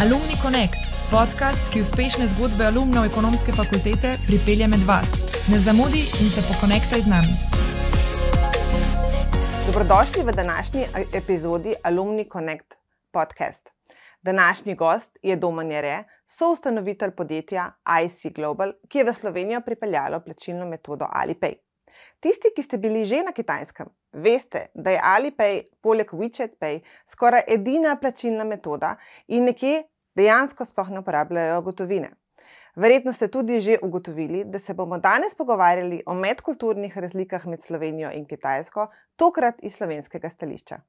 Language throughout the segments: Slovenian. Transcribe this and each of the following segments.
Alumni Connect, podcast, ki uspešne zgodbe alumnov ekonomske fakultete pripelje med vas. Ne zamudi in se pokonektaj z nami. Dobrodošli v današnji epizodi Alumni Connect podcast. Današnji gost je Domen Jere, soustanovitelj podjetja IC Global, ki je v Slovenijo pripeljalo plačilno metodo Alipay. Tisti, ki ste bili že na kitajskem, veste, da je Alipay poleg WeChat Pay skoraj edina plačilna metoda in nekje dejansko sploh ne uporabljajo gotovine. Verjetno ste tudi že ugotovili, da se bomo danes pogovarjali o medkulturnih razlikah med Slovenijo in Kitajsko, tokrat iz slovenskega stališča.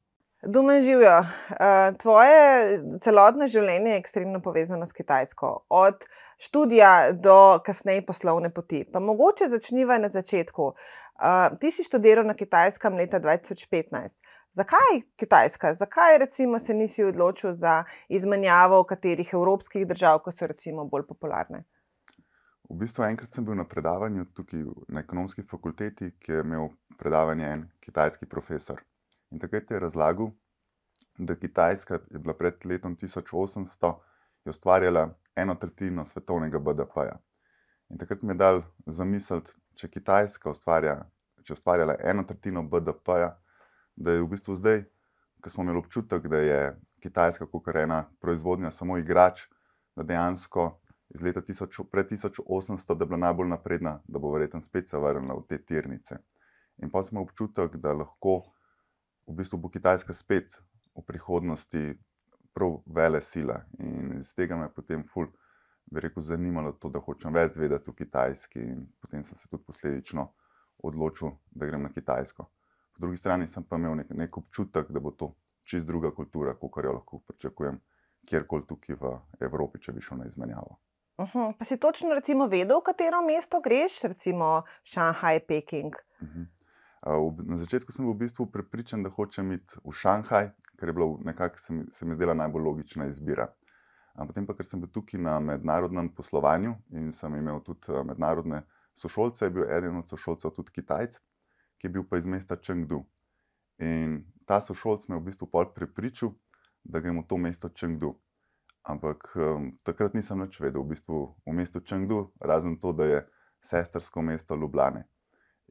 Dumen živijo. Eh, tvoje celotno življenje je ekstremno povezano s Kitajsko, od študija do kasneje poslovne poti. Pa mogoče začniva na začetku. Uh, ti si študiral na Kitajskem leta 2015. Zakaj Kitajska? Zakaj recimo, se nisi odločil za izmenjavo katerih evropskih držav, ki so recimo bolj popularne? V bistvu enkrat sem bil na predavanju tukaj na ekonomski fakulteti, ki je imel predavanje en kitajski profesor. In takrat je razlagal, da Kitajska je bila pred letom 1800 ustvarjala eno tretjino svetovnega BDP-ja. In takrat mi je dal zamisliti, če Kitajska ustvarja, če ustvarjala eno tretjino BDP-ja, da je v bistvu zdaj, ko smo imeli občutek, da je Kitajska kot ena proizvodnja samo igrač, da dejansko iz leta 1000, pred 1800, da je bila najbolj napredna, da bo verjetno spet se vrnila v te tirnice. In pa smo občutek, da lahko v bistvu bo Kitajska spet v prihodnosti prav vele sila. In iz tega me je potem ful, rekel, zanimalo to, da hočem več vedeti o Kitajski. In potem sem se tudi posledično odločil, da grem na Kitajsko. Po drugi strani sem pa imel nek, nek občutek, da bo to čist druga kultura, kot jo lahko pričakujem kjerkoli tukaj v Evropi, če bi šel na izmenjavo. Uh -huh. Pa si točno recimo vedel, v katero mesto greš, recimo Šanghaj, Peking. Uh -huh. Na začetku sem bil v bistvu prepričan, da hočem iti v Šanghaj, ker je bilo nekako se, se mi zdela najbolj logična izbira. Potem pa, ker sem bil tukaj na mednarodnem poslovanju in sem imel tudi mednarodne sošolce, je bil eden od sošolcev tudi Kitajc, ki je bil pa iz mesta Chengdu. In ta sošolc me je v bistvu pol prepričal, da gremo v to mesto Chengdu. Ampak um, takrat nisem več vedel, v bistvu v mestu Chengdu, razen to, da je sestrsko mesto Ljubljane.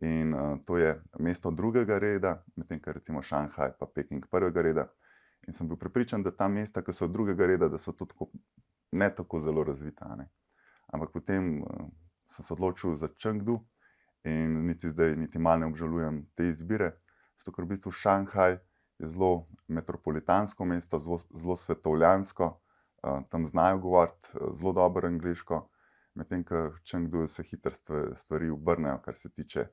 In uh, to je mesto drugega reda, medtem ko recimo Šanghaj in Peking prvega reda. In sem bil prepričan, da ta mesta, ki so drugega reda, da so tudi tako, ne tako zelo razvita. Ne? Ampak potem uh, sem se odločil za Čengdu in niti zdaj, niti malo ne obžalujem te izbire. Zato, ker v bistvu Šanghaj je zelo metropolitansko mesto, zelo, zelo svetovljansko, uh, tam znajo govoriti uh, zelo dobro angliško, medtem ko Čengdu se hitro stvari obrnejo, kar se tiče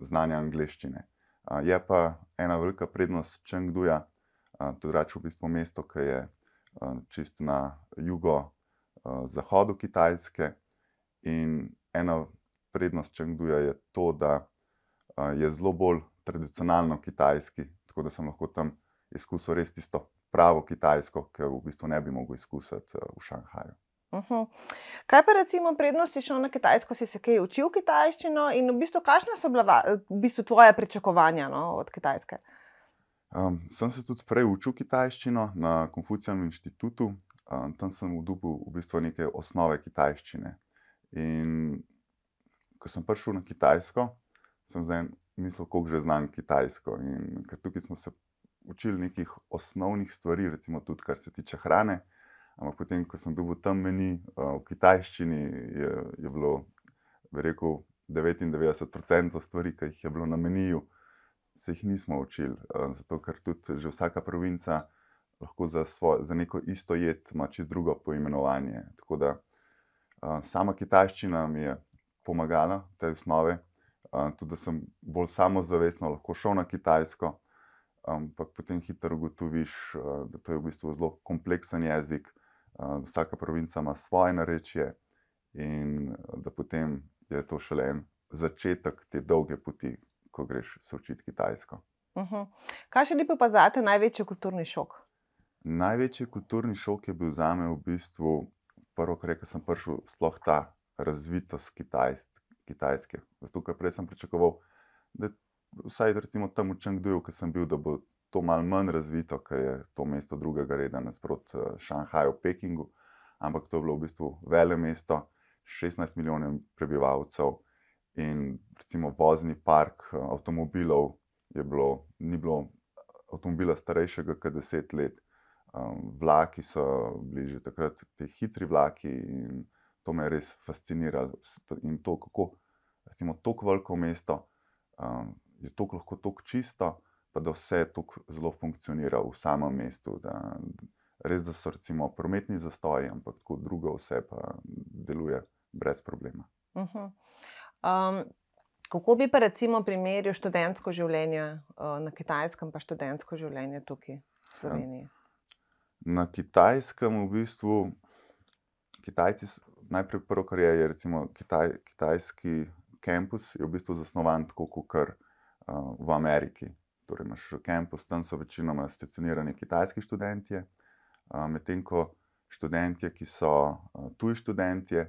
znanja angleščine. Je pa ena velika prednost Čengduja, reč v bistvu mesto, ki je čist na jugo-zahodu Kitajske. In ena prednost Čengduja je to, da je zelo bolj tradicionalno kitajski, tako da sem lahko tam izkusil res tisto pravo kitajsko, ki v bistvu ne bi mogel izkusiti v Šanghaju. Uh. -huh. Kaj pa recimo prednosti šel na Kitajsko, si se kaj učil kitajščino in v bistvu, kakšna so bila v bistvu tvoje pričakovanja no, od Kitajske? Um, sem se tudi prej učil kitajščino na Konfucijskem inštitutu, um, tam sem vdubil v bistvu neke osnove kitajščine. In ko sem prišel na Kitajsko, sem zdaj mislil, kako že znam kitajsko. In ker tukaj smo se učili nekih osnovnih stvari, recimo tudi kar se tiče hrane. Ampak potem, ko sem dobil tam meni uh, v kitajščini, je, je bilo, bi rekel, 99% stvari, ki jih je bilo na meniju, se jih nismo učili. Uh, zato, ker tudi že vsaka provinca lahko za, svoj, za neko isto jed ima čist drugo poimenovanje. Tako da uh, sama kitajščina mi je pomagala v tej osnovi, uh, tudi da sem bolj samozavestno lahko šel na Kitajsko. Ampak potem hitro ugotoviš, da to je v bistvu zelo kompleksen jezik, vsaka provinca ima svoje narečje, in da potem je to šele en začetek te dolge poti, ko greš se učiti kitajsko. Uh -huh. Kaj še ni pa za te največji kulturni šok? Največji kulturni šok je bil za me v bistvu prvo, kar sem prišel, sploh ta razvitost kitajsk, kitajske. Zato, ker prej sem pričakoval, da vsaj recimo tam v Čengduju, ki sem bil, da bo to malo manj razvito, ker je to mesto drugega reda nasprot Šanghaju, Pekingu, ampak to je bilo v bistvu vele mesto, 16 milijonov prebivalcev in recimo vozni park uh, avtomobilov je bilo, ni bilo avtomobila starejšega kot 10 let. Um, vlaki so bili že takrat ti hitri vlaki in to me je res fasciniralo. In to, kako recimo tako veliko mesto um, je tako lahko tako čisto, pa da vse tako zelo funkcionira v samem mestu. Da, res, da so recimo prometni zastoji, ampak tako drugo vse pa deluje brez problema. Um, kako bi pa recimo primerjal študentsko življenje uh, na kitajskem, pa študentsko življenje tukaj v Sloveniji? Na kitajskem v bistvu. Kitajci, najprej prvo, kar je, je recimo kitaj, kitajski kampus, je v bistvu zasnovan tako kot uh, v Ameriki. Torej, imaš kampus, tam so večinoma stacionirani kitajski študenti, uh, medtem ko študenti, ki so uh, tuji študenti, uh,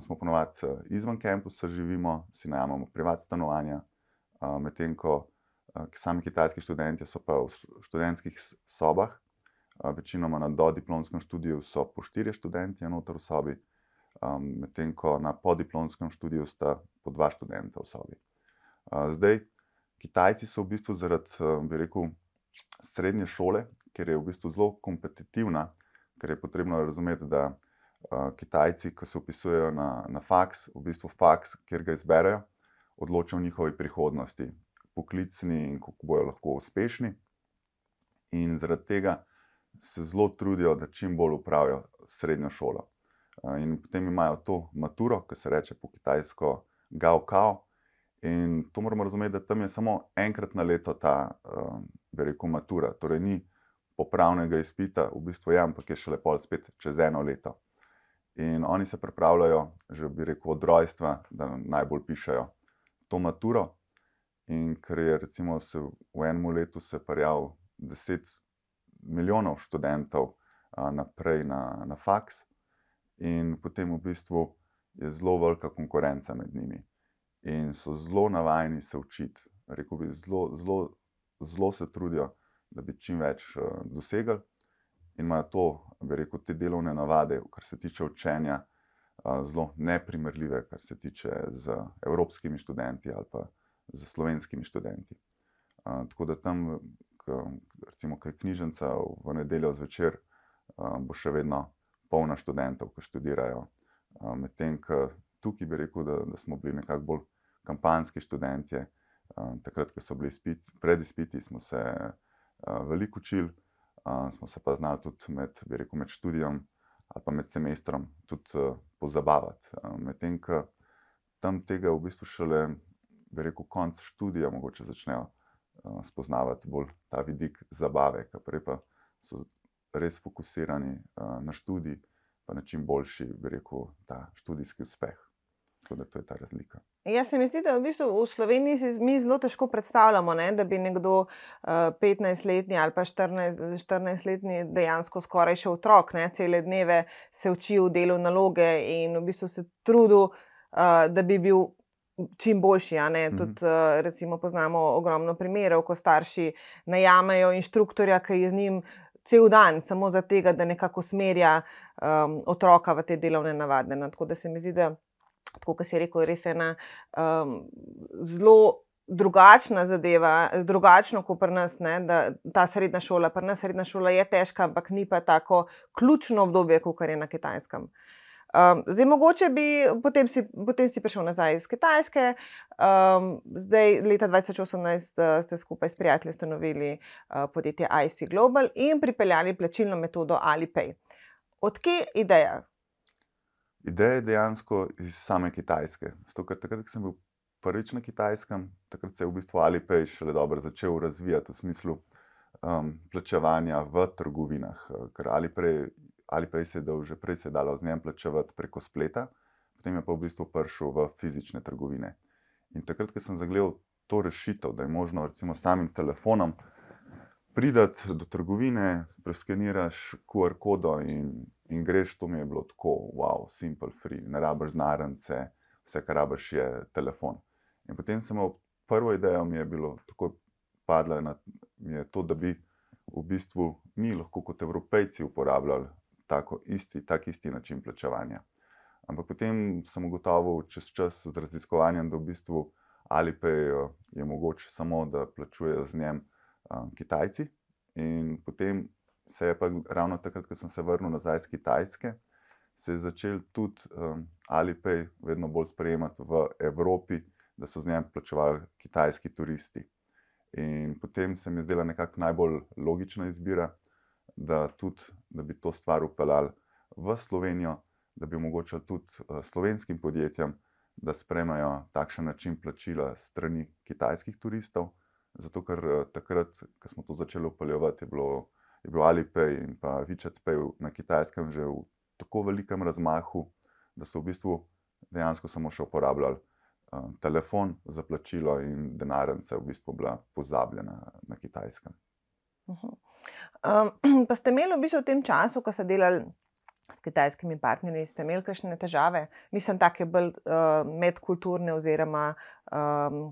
smo ponovadi uh, izven kampusa, živimo, si najamemo privat stanovanja, uh, medtem ko sami kitajski študenti so pa v študentskih sobah. Večinoma na dodiplomskem študiju so po štirje študenti, enotar v sobi, medtem ko na podiplomskem študiju sta po dva študenta v sobi. Zdaj, Kitajci so v bistvu zaradi, bi rekel, srednje šole, ker je v bistvu zelo kompetitivna, ker je potrebno razumeti, da uh, Kitajci, ki se upisujejo na, na faks, v bistvu faks, kjer ga izberejo, odločajo o njihovi prihodnosti, poklicni in kako bojo lahko uspešni. In zaradi tega se zelo trudijo, da čim bolj upravijo srednjo šolo. In potem imajo to maturo, ki se reče po kitajsko Gaokao. In to moramo razumeti, da tam je samo enkrat na leto ta, bi rekel, matura. Torej, ni popravnega izpita, v bistvu je, ampak je šele pol spet čez eno leto. In oni se pripravljajo, že bi rekel, od rojstva, da najbolj pišajo to maturo. In ker je recimo v enem letu se prijavil 10 milijonov študentov naprej na, na faks, in potem v bistvu je zelo velika konkurenca med njimi. In so zelo navajeni se učiti, rekel bi, zelo, zelo, zelo se trudijo, da bi čim več uh, dosegli, in imajo to, bi rekel, te delovne navade, kar se tiče učenja, zelo neprimerljive, kar se tiče z evropskimi študenti ali pa z slovenskimi študenti. Tako da tam, recimo, kaj knjižnica v nedeljo zvečer, bo še vedno polna študentov, ki študirajo. Medtem, ko tukaj bi rekel, da, da smo bili nekako bolj kampanjski študenti. Takrat, ko so bili izpit, pred izpiti, smo se veliko učili, smo se pa znali tudi med, rekel, med študijem ali pa med semestrom tudi pozabavati. Medtem, ko tam tega v bistvu šele, bi rekel, konc študija, mogoče začnejo spoznavati bolj ta vidik zabave, ki prej pa so res fokusirani uh, na študij, pa na čim boljši, bi rekel, ta študijski uspeh. Tako da to je ta razlika. Jaz se mi zdi, da v, bistvu v Sloveniji si mi zelo težko predstavljamo, ne, da bi nekdo uh, 15-letni ali pa 14-letni dejansko skoraj še otrok, ne, cele dneve se učil delo naloge in v bistvu se trudil, uh, da bi bil. Čim boljši. Mhm. Tudi, recimo, poznamo ogromno primerov, ko starši najamejo inštruktorja, ki je z njim cel dan, samo za tega, da nekako usmerja um, otroka v te delovne navade. No, tako da se mi zdi, da, kot si rekel, je res ena um, zelo. Drugačna zadeva, drugačno kot pri nas, ne, da ta srednja šola, pri nas srednja šola je težka, ampak ni pa tako ključno obdobje, kot je na kitajskem. Um, zdaj, mogoče bi potem si, potem si prišel nazaj iz Kitajske, um, zdaj, leta 2018, uh, ste skupaj s prijatelji ustanovili uh, podjetje IC Global in pripeljali plačilno metodo Alipay. Odkje ideja? Ideja je dejansko iz same Kitajske. Zato, takrat, ko sem bil prvič na Kitajskem, takrat se je v bistvu Alipay šele dobro začel razvijati v smislu um, plačevanja v trgovinah. Ker Alipay ali pa se je dal že prej, se je dalo z njim plačevati preko spleta, potem je pa v bistvu prišel v fizične trgovine. In takrat, ko sem zagledal to rešitev, da je možno recimo samim telefonom pridati do trgovine, preskeniraš QR kodo in, in greš, to mi je bilo tako, wow, simple, free, ne rabiš narance, vse, kar rabiš, je telefon. In potem sem imel prvo idejo, mi je bilo tako je to, da bi v bistvu mi lahko kot evropejci uporabljali tako isti, tak isti način plačevanja. Ampak potem sem ugotovil čez čas z raziskovanjem, da v bistvu Alipay eh, je mogoče samo, da plačujejo z njem um, Kitajci. In potem se je pa ravno takrat, ko sem se vrnil nazaj iz Kitajske, se je začel tudi um, Alipay vedno bolj sprejemati v Evropi, da so z njem plačevali kitajski turisti. In potem se mi je zdela nekako najbolj logična izbira, da, tudi, da bi to stvar upeljali v Slovenijo, da bi omogočili tudi uh, slovenskim podjetjem, da sprejmejo takšen način plačila strani kitajskih turistov. Zato, ker uh, takrat, ko smo to začeli upeljati, je, je bil Alipay in pa WeChat Pay na kitajskem že v tako velikem razmahu, da so v bistvu dejansko samo še uporabljali uh, telefon za plačilo, in denarnica je v bistvu bila pozabljena na kitajskem. Uh -huh. um, pa ste imeli v bistvu v tem času, ko ste delali s kitajskimi partnerji, ste imeli kakšne težave, mislim, tako bolj uh, medkulturne oziroma um,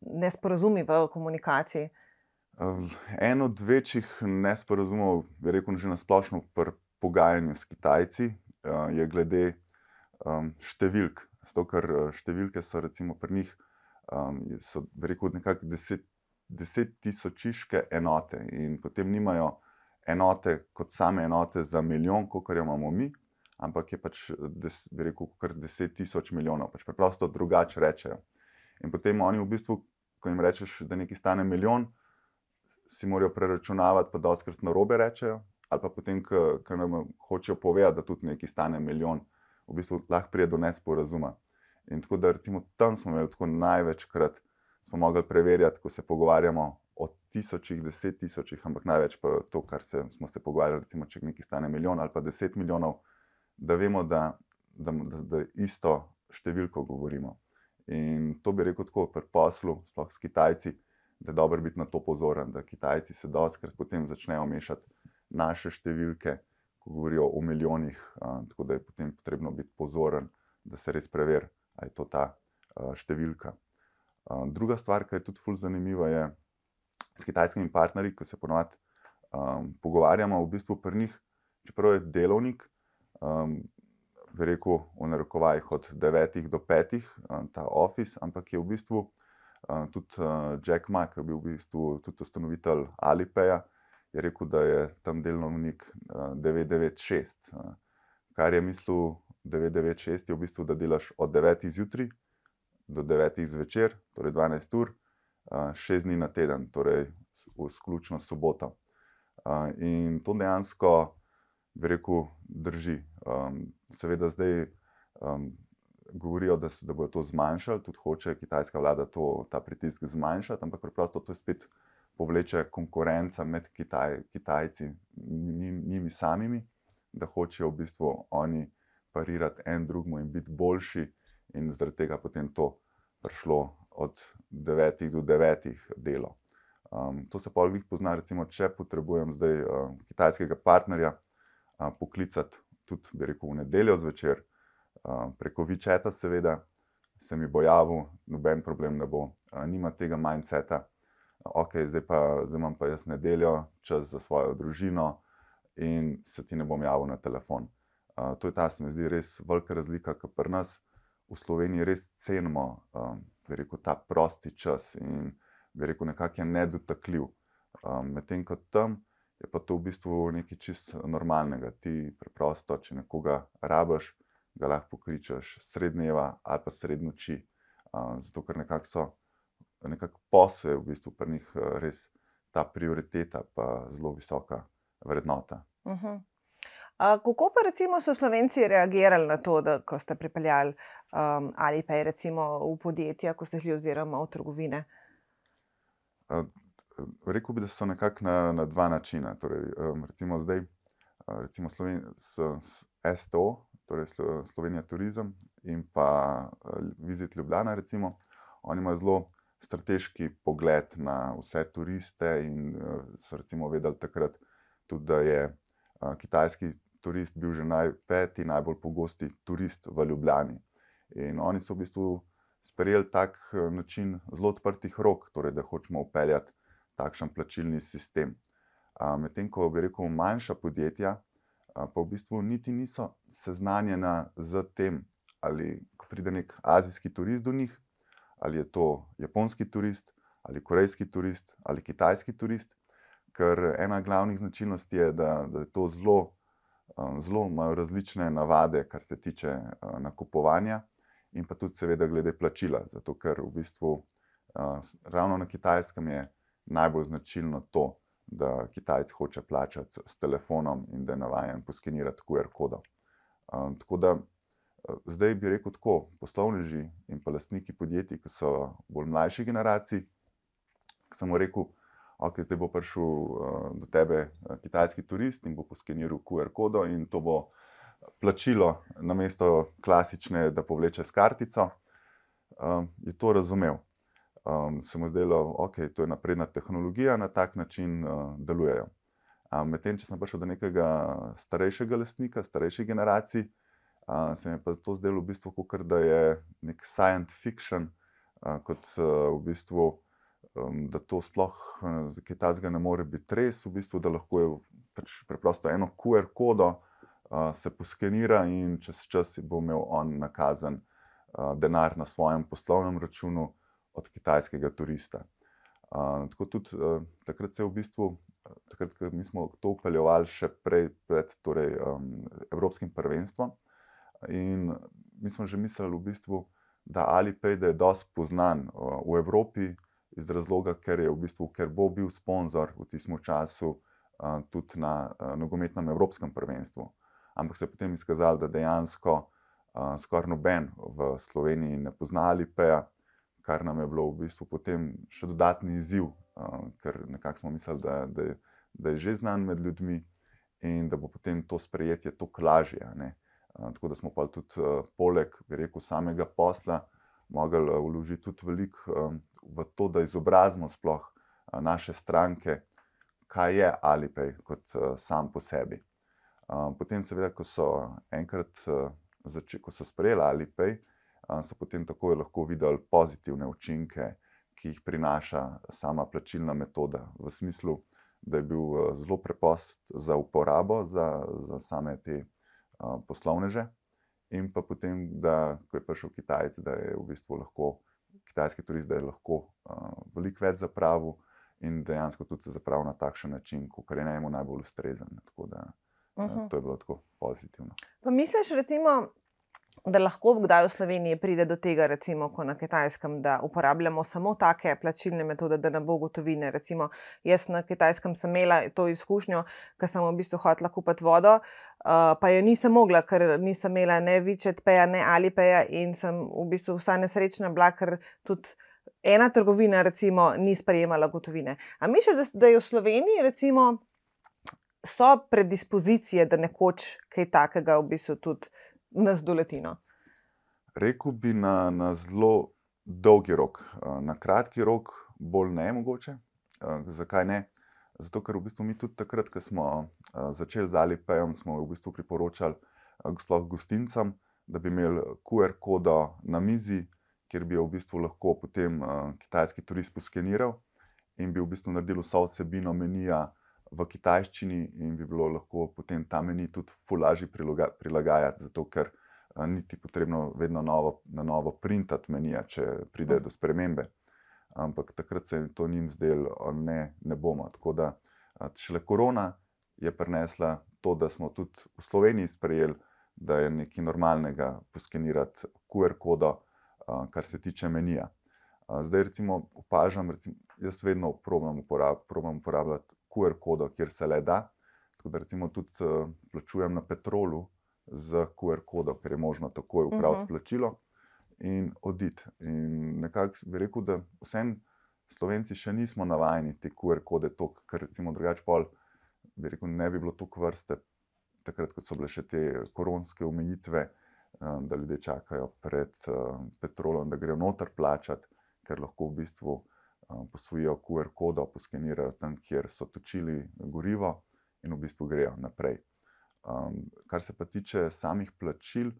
nesporazumi v komunikaciji. En od večjih nesporazumov, bi rekel, že na splošno pri pogajanju s Kitajci, je glede številk. Zato, ker številke so recimo pri njih, so rekel, nekako deset, deset tisočiške enote in potem nimajo enote kot same enote za milijon, kot jo imamo mi, ampak je pač, des, bi rekel, kar deset tisoč milijonov, pač preprosto drugače rečejo. In potem oni v bistvu, ko jim rečeš, da nekaj stane milijon, si morajo preračunavati, pa doskrat na robe rečejo, ali pa potem, ko nam hočejo povedati, da tudi nekaj stane milijon, v bistvu lahko pride do nesporazuma. In tako da recimo tam smo imeli tako največkrat, smo mogli preverjati, ko se pogovarjamo o tisočih, deset tisočih, ampak največ pa to, kar se, smo se pogovarjali, recimo, če nekaj stane milijon ali pa deset milijonov, da vemo, da, da, da, da isto številko govorimo. In to bi rekel tako pri poslu, sploh s Kitajci, da je dobro biti na to pozoren, da Kitajci se doskrat potem začnejo mešati naše številke, ko govorijo o milijonih, tako da je potem potrebno biti pozoren, da se res preveri, ali je to ta številka. Druga stvar, ki je tudi fully zanimiva, je, s kitajskimi partnerji, ko se ponovadi um, pogovarjamo, v bistvu pri njih, čeprav je delovnik, um, rekel v narekovajih od 9 do 5, um, ta office, ampak je v bistvu um, tudi uh, Jack Ma, ki je bil v bistvu tudi ustanovitelj Alipaya, je rekel, da je tam delovnik uh, 996. Uh, kar je mislil 996, je v bistvu, da delaš od 9 zjutraj do 9 zvečer, torej 12 ur šest dni na teden, torej vključno soboto. In to dejansko, bi rekel, drži. Seveda zdaj govorijo, da, da bodo to zmanjšali, tudi hoče kitajska vlada to, ta pritisk zmanjšati, ampak preprosto to spet povleče konkurenca med Kitaj, Kitajci in njimi samimi, da hočejo v bistvu oni parirati en drugmu in biti boljši, in zaradi tega potem to prišlo od 9 do 9 delo. Um, to se pa lahko pozna, recimo, če potrebujem zdaj uh, kitajskega partnerja uh, poklicati tudi, bi rekel, v nedeljo zvečer, uh, preko Vičeta, seveda, se mi bo javil, noben problem ne bo, uh, nima tega mindseta. Ok, zdaj pa zdaj imam pa jaz nedeljo, čas za svojo družino in se ti ne bom javil na telefon. Uh, to je ta, se mi zdi, res velika razlika, ker pri nas v Sloveniji res cenimo. Um, bi rekel, ta prosti čas in bi rekel, nekako je nedotakljiv. Um, Medtem ko tam je pa to v bistvu nekaj čist normalnega. Ti preprosto, če nekoga rabiš, ga lahko pokričaš srednjeva ali pa srednoči. Um, zato, ker nekako so, nekako posel je v bistvu pri njih res ta prioriteta, pa zelo visoka vrednota. Uh -huh. Uh, kako pa recimo so Slovenci reagirali na to, da ko ste pripeljali um, ali pa je recimo v podjetja, ko ste šli oziroma v trgovine? Uh, rekel bi, da so nekako na, na dva načina. Torej, um, recimo zdaj, recimo Sloven, s, s STO, torej Slovenija Turizem in pa uh, Vizit Ljubljana, recimo, oni imajo zelo strateški pogled na vse turiste in uh, so recimo vedeli takrat tudi, da je uh, kitajski turist bil že naj, peti najbolj pogosti turist v Ljubljani. In oni so v bistvu sprejeli tak način zelo odprtih rok, torej da hočemo upeljati takšen plačilni sistem. Medtem ko bi rekel, manjša podjetja, pa v bistvu niti niso seznanjena z tem, ali pride nek azijski turist do njih, ali je to japonski turist, ali korejski turist, ali kitajski turist. Ker ena glavnih značilnosti je, da, da je to zelo, zelo imajo različne navade, kar se tiče nakupovanja, in pa tudi, seveda, glede plačila. Zato, ker v bistvu ravno na kitajskem je najbolj značilno to, da Kitajci hoče plačati s telefonom in da je navaden poskenirati QR kodo. Um, tako da zdaj bi rekel tako, poslovneži in pa lastniki podjetij, ki so bolj mlajši generaciji, ki sem mu rekel, ok, zdaj bo prišel uh, do tebe kitajski turist in bo poskeniral QR kodo in to bo plačilo na mesto klasične, da povleče s kartico, um, je to razumel um, se mu zdelo, da okay, je to napredna tehnologija, na tak način uh, delujejo. Um, Medtem, če sem prišel do nekega starejšega lastnika, starejše generacije, uh, se mi je pa to zdelo v bistvu kot da je nek science fiction, uh, kot uh, v bistvu. Um, da to sploh za kaj takega ne more biti res, v bistvu, da lahko je pač preprosto eno QR kodo, uh, se poskenira in čez čas bo imel on nakazan uh, denar na svojem poslovnem računu, od kitajskega turista. Uh, tako tudi uh, takrat se je v bistvu, takrat, ko smo to upeljevali še prej, pred torej, um, Evropskim prvenstvom. In mi smo že mislili, v bistvu, da Alipay je dosti poznan uh, v Evropi, iz razloga, ker, v bistvu, ker bo bil sponzor v tistem času uh, tudi na uh, nogometnem Evropskem prvenstvu. Ampak se je potem izkazalo, da dejansko uh, skoraj noben v Sloveniji ne pozna Alipaya kar nam je bilo v bistvu potem še dodatni izziv, uh, ker nekako smo mislili, da, da, da je že znan med ljudmi in da bo potem to sprejetje toliko lažje. Uh, tako da smo pa tudi uh, poleg, bi rekel, samega posla, mogli uh, vložiti tudi veliko um, v to, da izobrazimo sploh uh, naše stranke, kaj je Alipay kot uh, sam po sebi. Uh, potem, seveda, ko so enkrat uh, ko so sprejeli Alipay, so potem takoj lahko videli pozitivne učinke, ki jih prinaša sama plačilna metoda, v smislu, da je bil zelo preprost za uporabo za, za same te uh, poslovneže. In pa potem, da ko je prišel Kitajec, da je v bistvu lahko kitajski turist, da je lahko uh, veliko več zapravil in dejansko tudi zapravil na takšen način, kot je njemu najbolj ustrezen. Tako da uh -huh. to je bilo tako pozitivno. Pa misliš, recimo, da lahko kdaj v Sloveniji pride do tega, recimo, ko na kitajskem, da uporabljamo samo take plačilne metode, da ne bo gotovine. Recimo, jaz na kitajskem sem imela to izkušnjo, ker sem v bistvu hotela kupiti vodo, uh, pa jo nisem mogla, ker nisem imela ne Vičet, peja, ne Alipeja in sem v bistvu vsa nesrečna bila, ker tudi. Ena trgovina, recimo, ni sprejemala gotovine. Ampak misliš, da, da je v Sloveniji, recimo, so predispozicije, da nekoč kaj takega v bistvu tudi nas doletino? Rekl bi na, na zelo dolgi rok. Na kratki rok, bolj ne mogoče. Zakaj ne? Zato, ker v bistvu mi tudi takrat, ko smo začeli z Alipayom, smo v bistvu priporočali sploh gostincem, da bi imeli QR kodo na mizi, kjer bi jo v bistvu lahko potem kitajski turist poskeniral in bi v bistvu naredil vso vsebino menija v kitajščini in bi bilo lahko potem ta meni tudi fulaži prilagajati, zato ker ni ti potrebno vedno novo, na novo printati menija, če pride do spremembe. Ampak takrat se je to njim zdelo, ne, ne bomo. Tako da šele korona je prinesla to, da smo tudi v Sloveniji sprejeli, da je nekaj normalnega poskenirati QR kodo, kar se tiče menija. Zdaj, recimo, opažam, recimo, jaz vedno probam, uporab, probam uporabljati QR kodo, kjer se le da. Tako da recimo tudi uh, plačujem na petrolu z QR kodo, ker je možno takoj upraviti uh mhm. -huh. plačilo in oditi. In nekako bi rekel, da vsem slovenci še nismo navajeni te QR kode, tok, ker recimo drugače pol, bi rekel, ne bi bilo toliko vrste, takrat, ko so bile še te koronske omejitve, um, da ljudje čakajo pred uh, petrolom, da grejo noter plačati, ker lahko v bistvu posvojijo QR kodo, poskenirajo tam, kjer so točili gorivo, in v bistvu grejo naprej. Kar se pa tiče samih plačil,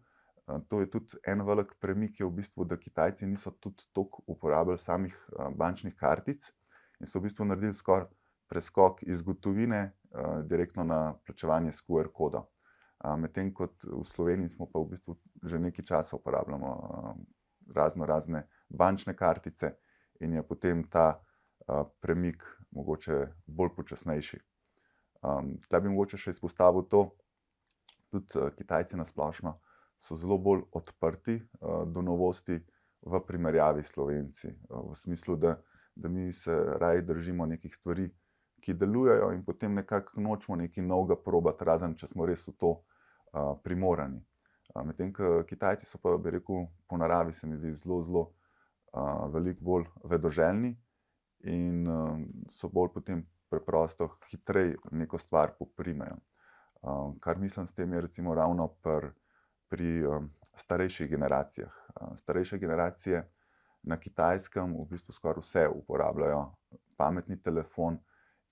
to je tudi en velik premik, v bistvu, da Kitajci niso tudi toliko uporabljali samih bančnih kartic in so v bistvu naredili skoraj preskok iz gotovine direktno na plačevanje s QR kodom. Uh, Medtem ko v Sloveniji smo pa v bistvu že nekaj časa uporabljamo uh, razno razne bančne kartice in je potem ta uh, premik mogoče bolj počasnejši. Um, Tukaj bi mogoče še izpostavil to, da tudi uh, Kitajci na splošno so zelo bolj odprti uh, do novosti v primerjavi s Slovenci. Uh, v smislu, da, da mi se raje držimo nekih stvari, ki delujejo, in potem nekako nočemo nekaj novega probati, razen če smo res v to uh, primorani. Medtem ko Kitajci so pa, bi rekel, po naravi se mi zdi zelo, zelo uh, veliko bolj vedoželjni in uh, so bolj potem preprosto hitreje neko stvar poprimejo. Uh, kar mislim s tem je recimo ravno pr, pri um, starejših generacijah. Uh, starejše generacije na kitajskem v bistvu skoraj vse uporabljajo pametni telefon,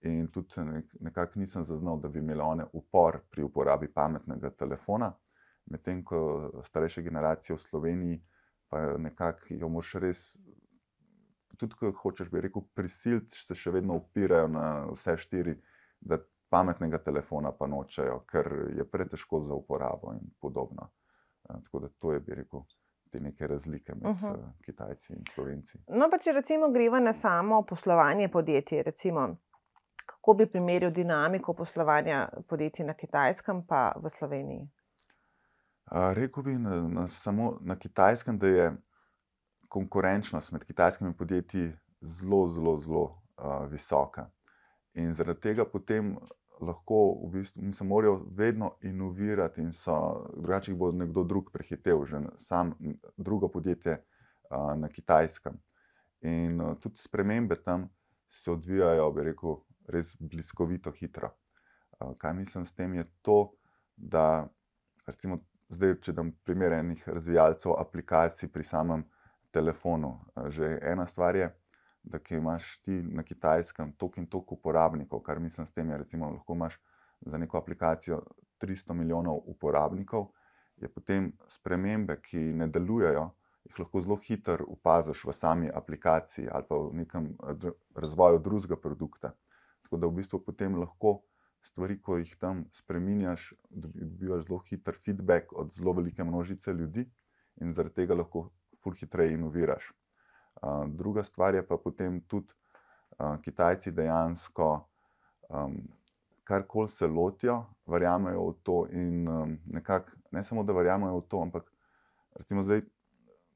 in tudi nekako nisem zaznal, da bi imeli one upor pri uporabi pametnega telefona, medtem ko starejše generacije v Sloveniji pa nekako jo moš res. Tudi, ko hočeš, bi rekel, prisiliti, se še vedno upirajo na vse štiri, da pametnega telefona pa nočejo, ker je pretežko za uporabo in podobno. Tako da to je, bi rekel, te neke razlike med uh -huh. Kitajci in Slovenci. No, pa če recimo greva na samo poslovanje podjetij, recimo, kako bi primerjal dinamiko poslovanja podjetij na Kitajskem in v Sloveniji? Uh, Rekl bi na, na, samo na Kitajskem, da je konkurenčnost med kitajskimi podjetji zelo, zelo, zelo uh, visoka. In zaradi tega potem lahko, v bistvu, mi se morajo vedno inovirati, in so, drugače bo nekdo drug prehitev, že sam drugo podjetje uh, na Kitajskem. In uh, tudi spremembe tam se odvijajo, bi rekel, res bliskovito hitro. Kaj mislim s tem, je to, da recimo, zdaj, če dam primer enih razvijalcev aplikacij pri samem telefonu. Že ena stvar je, da imaš ti na kitajskem toliko in toliko uporabnikov, kar mislim s tem, recimo, lahko imaš za neko aplikacijo 300 milijonov uporabnikov, je potem spremembe, ki ne delujejo. Jih lahko zelo hitro opaziš v sami aplikaciji ali pa v nekem razvoju drugega produkta. Tako da v bistvu potem lahko stvari, ko jih tam spremenjaš, dobivaš zelo hiter feedback od zelo velike množice ljudi in zaradi tega lahko ful hitreje inoviraš. Uh, druga stvar je pa potem tudi, uh, Kitajci dejansko, um, karkoli se lotijo, verjamejo v to in um, nekako ne samo, da verjamejo v to, ampak recimo zdaj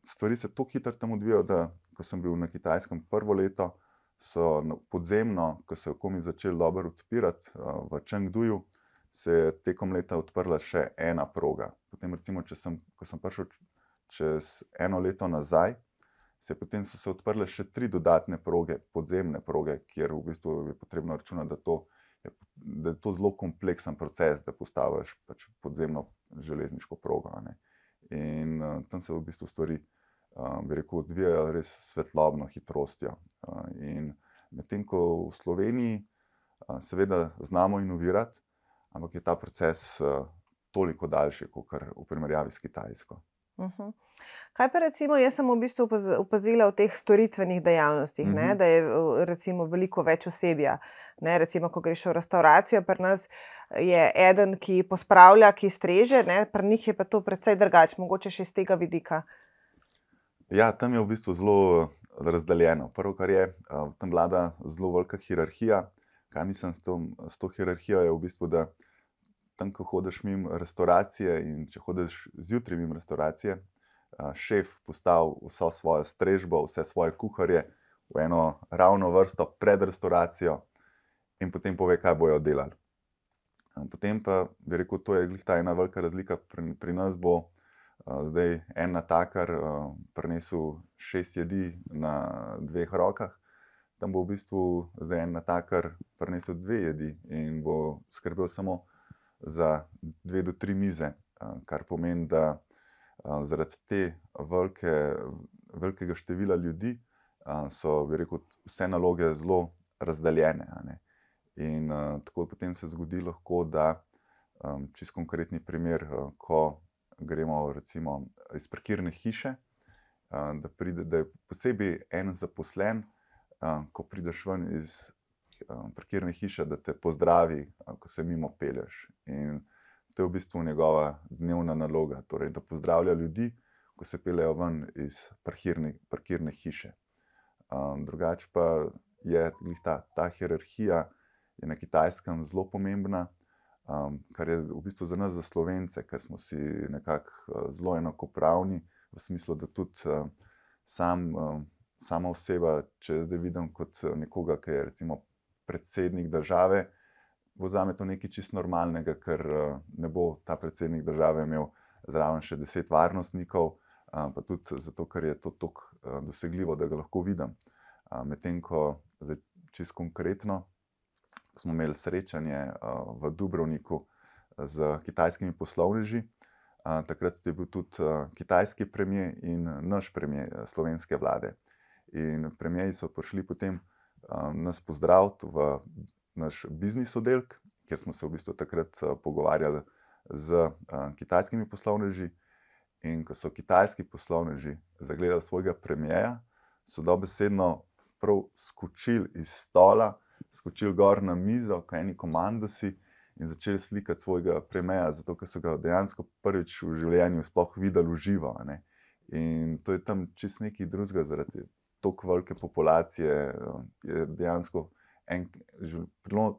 stvari se tako hitro tam odvijajo, da ko sem bil na Kitajskem prvo leto, so podzemno, ko so komi začeli dobro odpirati v Čengduju, se je tekom leta odprla še ena proga. Potem, recimo, sem, ko sem prišel čez eno leto nazaj, se potem so se odprle še tri dodatne proge, podzemne proge, kjer v bistvu je potrebno računati, da, to je, da je to zelo kompleksen proces, da postaviš pač podzemno železniško progo. In uh, tam se v bistvu stvari bi rekel, odvijajo res svetlobno hitrostjo. In medtem ko v Sloveniji, seveda, znamo inovirati, ampak je ta proces toliko daljši, kot v primerjavi s Kitajsko. Uh. -huh. Kaj pa recimo, jaz sem v bistvu opazila v teh storitvenih dejavnostih, uh -huh. ne, mhm. da je recimo, veliko več osebja. Ne, recimo, ko greš v restauracijo, pri nas je eden, ki pospravlja, ki streže, ne, pri njih je pa to precej drugače, mogoče še iz tega vidika. Uh, Ja, tam je v bistvu zelo eh, razdeljeno. Prvo, kar je, eh, tam vlada zelo velika hierarhija. Kaj mislim s, tom, s to hierarhijo, je v bistvu, da tam, ko hodiš mimo restauracije in če hodiš zjutraj mimo restauracije, eh, šef postavi vso svojo strežbo, vse svoje kuharje v eno ravno vrsto pred restauracijo in potem pove, kaj bojo delali. Potem pa bi rekel, to je ta ena velika razlika pri, pri nas. Zdaj en natakar uh, prinesel šest jedi na dveh rokah, tam bo v bistvu zdaj en natakar prinesel dve jedi in bo skrbel samo za dve do tri mize, uh, kar pomeni, da zaradi te velike, velikega števila ljudi so, bi rekel, vse naloge zelo razdeljene. In tako potem se zgodi lahko, da čist konkretni primer, ko gremo recimo iz parkirne hiše, da, pride, da je posebej en zaposlen, ko prideš ven iz parkirne hiše, da te pozdravi, ko se mimo peleš. In to je v bistvu njegova dnevna naloga, torej, da pozdravlja ljudi, ko se pelejo ven iz parkirne, parkirne hiše. Um, drugače pa je ta, ta hierarhija na kitajskem zelo pomembna, um, kar je v bistvu za nas, za slovence, ker smo si nekako uh, zelo enakopravni, v smislu, da tudi uh, sam, uh, sama oseba, če zdaj vidim kot nekoga, ki je recimo predsednik države, bo za me to nekaj čist normalnega, ker uh, ne bo ta predsednik države imel zraven še deset varnostnikov pa tudi zato, ker je to tako dosegljivo, da ga lahko vidim. Medtem ko čisto konkretno smo imeli srečanje v Dubrovniku z kitajskimi poslovneži. Takrat je bil tudi kitajski premijer in naš premijer slovenske vlade. In premijeji so prišli potem nas pozdraviti v naš biznis oddelek, kjer smo se v bistvu takrat pogovarjali z kitajskimi poslovneži. In ko so kitajski poslovneži zagledali svojega premijeja, so dobesedno prav skočili iz stola, skočili gor na mizo, kaj eni komandosi in začeli slikati svojega premijeja, zato ker so ga dejansko prvič v življenju sploh videli živo. Ne? In to je tam čist nekaj drugega, zaradi tako velike populacije, je dejansko en,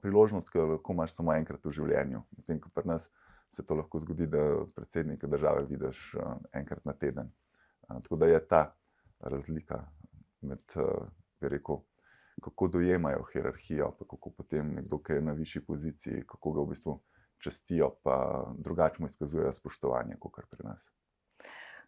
priložnost, ki jo lahko imaš samo enkrat v življenju. Medtem ko pri nas se to lahko zgodi, da predsednika države vidiš enkrat na teden. Tako da je ta razlika med, uh, rekel, kako dojemajo hierarhijo, pa kako potem nekdo, ki je na višji poziciji, kako ga v bistvu čestijo, pa drugače mu izkazujejo spoštovanje, kot pri nas.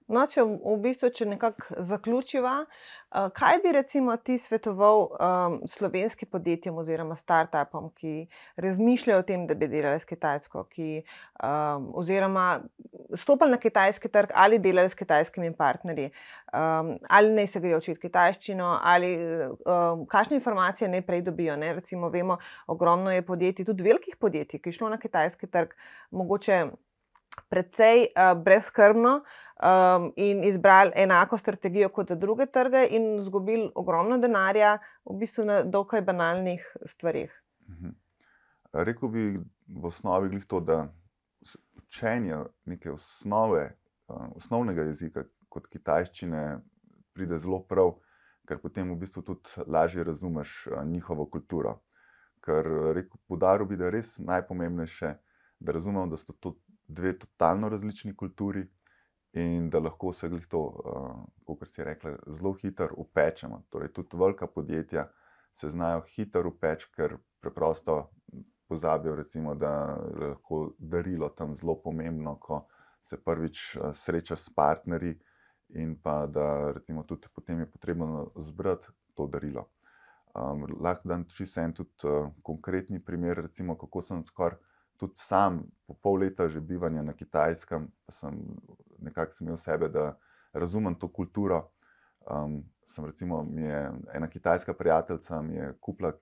No, če v bistvu, če nekako zaključiva, uh, kaj bi recimo ti svetoval um, slovenskim podjetjem oziroma startupom, ki razmišljajo o tem, da bi delali s Kitajsko, ki, um, oziroma stopili na kitajski trg ali delali s kitajskimi partnerji, um, ali naj se grejo učiti kitajščino, ali um, kakšne informacije naj prej dobijo. Ne? Recimo, vemo, ogromno je podjetij, tudi velikih podjetij, ki šlo na kitajski trg, mogoče precej uh, brezkrbno um, in izbrali enako strategijo kot za druge trge, in izgubili ogromno denarja, v bistvu na dokaj banalnih stvarih. Mhm. Rekl bi v osnovi to, da učenje neke osnove, uh, osnovnega jezika, kot kitajščine, pride zelo prav, ker potem v bistvu tudi lažje razumeš uh, njihovo kulturo. Ker rekel, podaril bi, da je res najpomembnejše, da razumemo, da so to dve totalno različni kulturi in da lahko se jih to, uh, kot si rekla, zelo hitro upečemo. Torej, tudi velika podjetja se znajo hitro upeči, ker preprosto pozabijo, recimo, da je lahko darilo tam zelo pomembno, ko se prvič uh, srečaš s partnerji, in pa da recimo, tudi potem je potrebno zbrati to darilo. Um, lahko dam čisto en tudi uh, konkretni primer, recimo, kako sem skoraj tudi sam, po pol leta že bivanja na Kitajskem, sem nekako imel sebe, da razumem to kulturo. Um, sem recimo, je ena kitajska prijateljica mi je kupila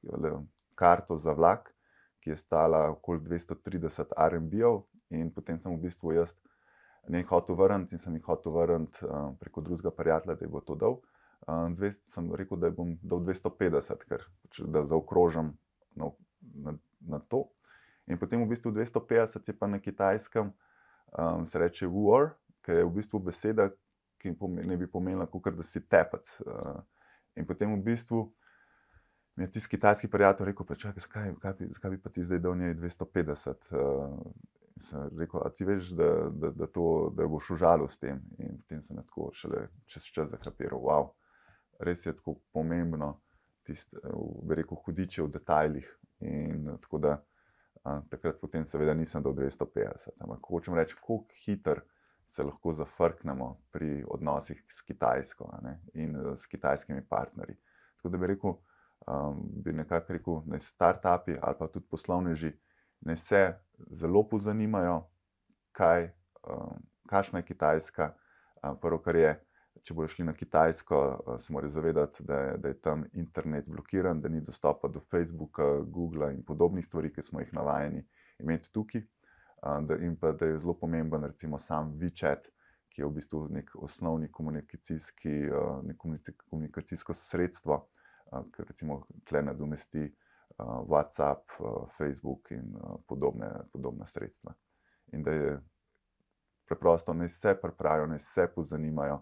karto za vlak, ki je stala okoli 230 RMB-ov, in potem sem v bistvu jaz nekaj hotel vrniti in sem jih hotel vrniti um, preko drugega prijatelja, da je bo to dal. Um, dvest, sem rekel, da bom dal 250, ker pač, da zaokrožam na, na, na to. In potem v bistvu 250 je pa na kitajskem, um, se reče war, ki je v bistvu beseda, ki ne bi pomenila, kot da si tepec. Uh, in potem v bistvu mi je tisti kitajski prijatelj rekel: čakaj, zakaj, zakaj, bi, zakaj bi pa ti zdaj dal njej 250? Uh, sem rekel, a ti veš, da, da, da, to, da boš užalil s tem. In potem sem tako šele čez čas zakapiral, wow, res je tako pomembno, tisti, bi rekel, hudiče v detajlih. In tako da takrat potem seveda nisem do 250. Ampak hočem reči, kako hitro se lahko zafrknemo pri odnosih s Kitajsko ne, in eh, s kitajskimi partnerji. Tako da bi rekel, um, bi nekako rekel, da start-upi ali pa tudi poslovneži ne se zelo pozanimajo, kaj, um, kakšna je Kitajska. Um, prvo, kar je, če bodo šli na Kitajsko, uh, se morajo zavedati, da je, da je tam internet blokiran, da ni dostopa do Facebooka, Google in podobnih stvari, ki smo jih navajeni imeti tukaj. Uh, da, in pa da je zelo pomemben, recimo, sam WeChat, ki je v bistvu nek osnovni komunikacijski, uh, nek komunikacijsko sredstvo, ker recimo tle nadomesti WhatsApp, Facebook in podobne, podobna sredstva. In da je preprosto, naj se pripravijo, naj se pozanimajo,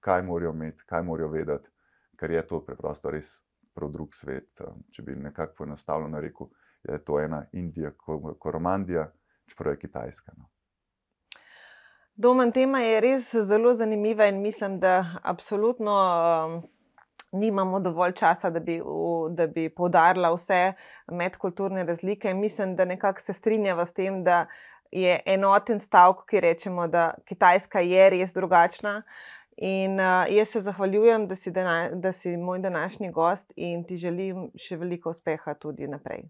kaj morajo imeti, kaj morajo vedeti, ker je to preprosto res prav drug svet. Če bi nekako poenostavljeno rekel, je to ena Indija, Koromandija, čeprav je Kitajska. No. Domen, tema je res zelo zanimiva in mislim, da absolutno um, nimamo dovolj časa, da bi, da bi poudarila vse medkulturne razlike. Mislim, da nekako se strinjava s tem, da je enoten stavek, ki rečemo, da Kitajska je res drugačna. In uh, jaz se zahvaljujem, da si, dana, da si moj današnji gost in ti želim še veliko uspeha tudi naprej.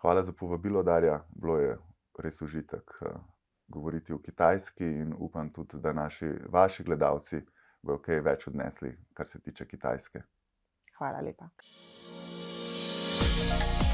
Hvala za povabilo, Darja. Bilo je res užitek uh, govoriti o Kitajski in upam tudi, da naši, vaši gledalci bodo kaj več odnesli, kar se tiče Kitajske. Hvala lepa. thank you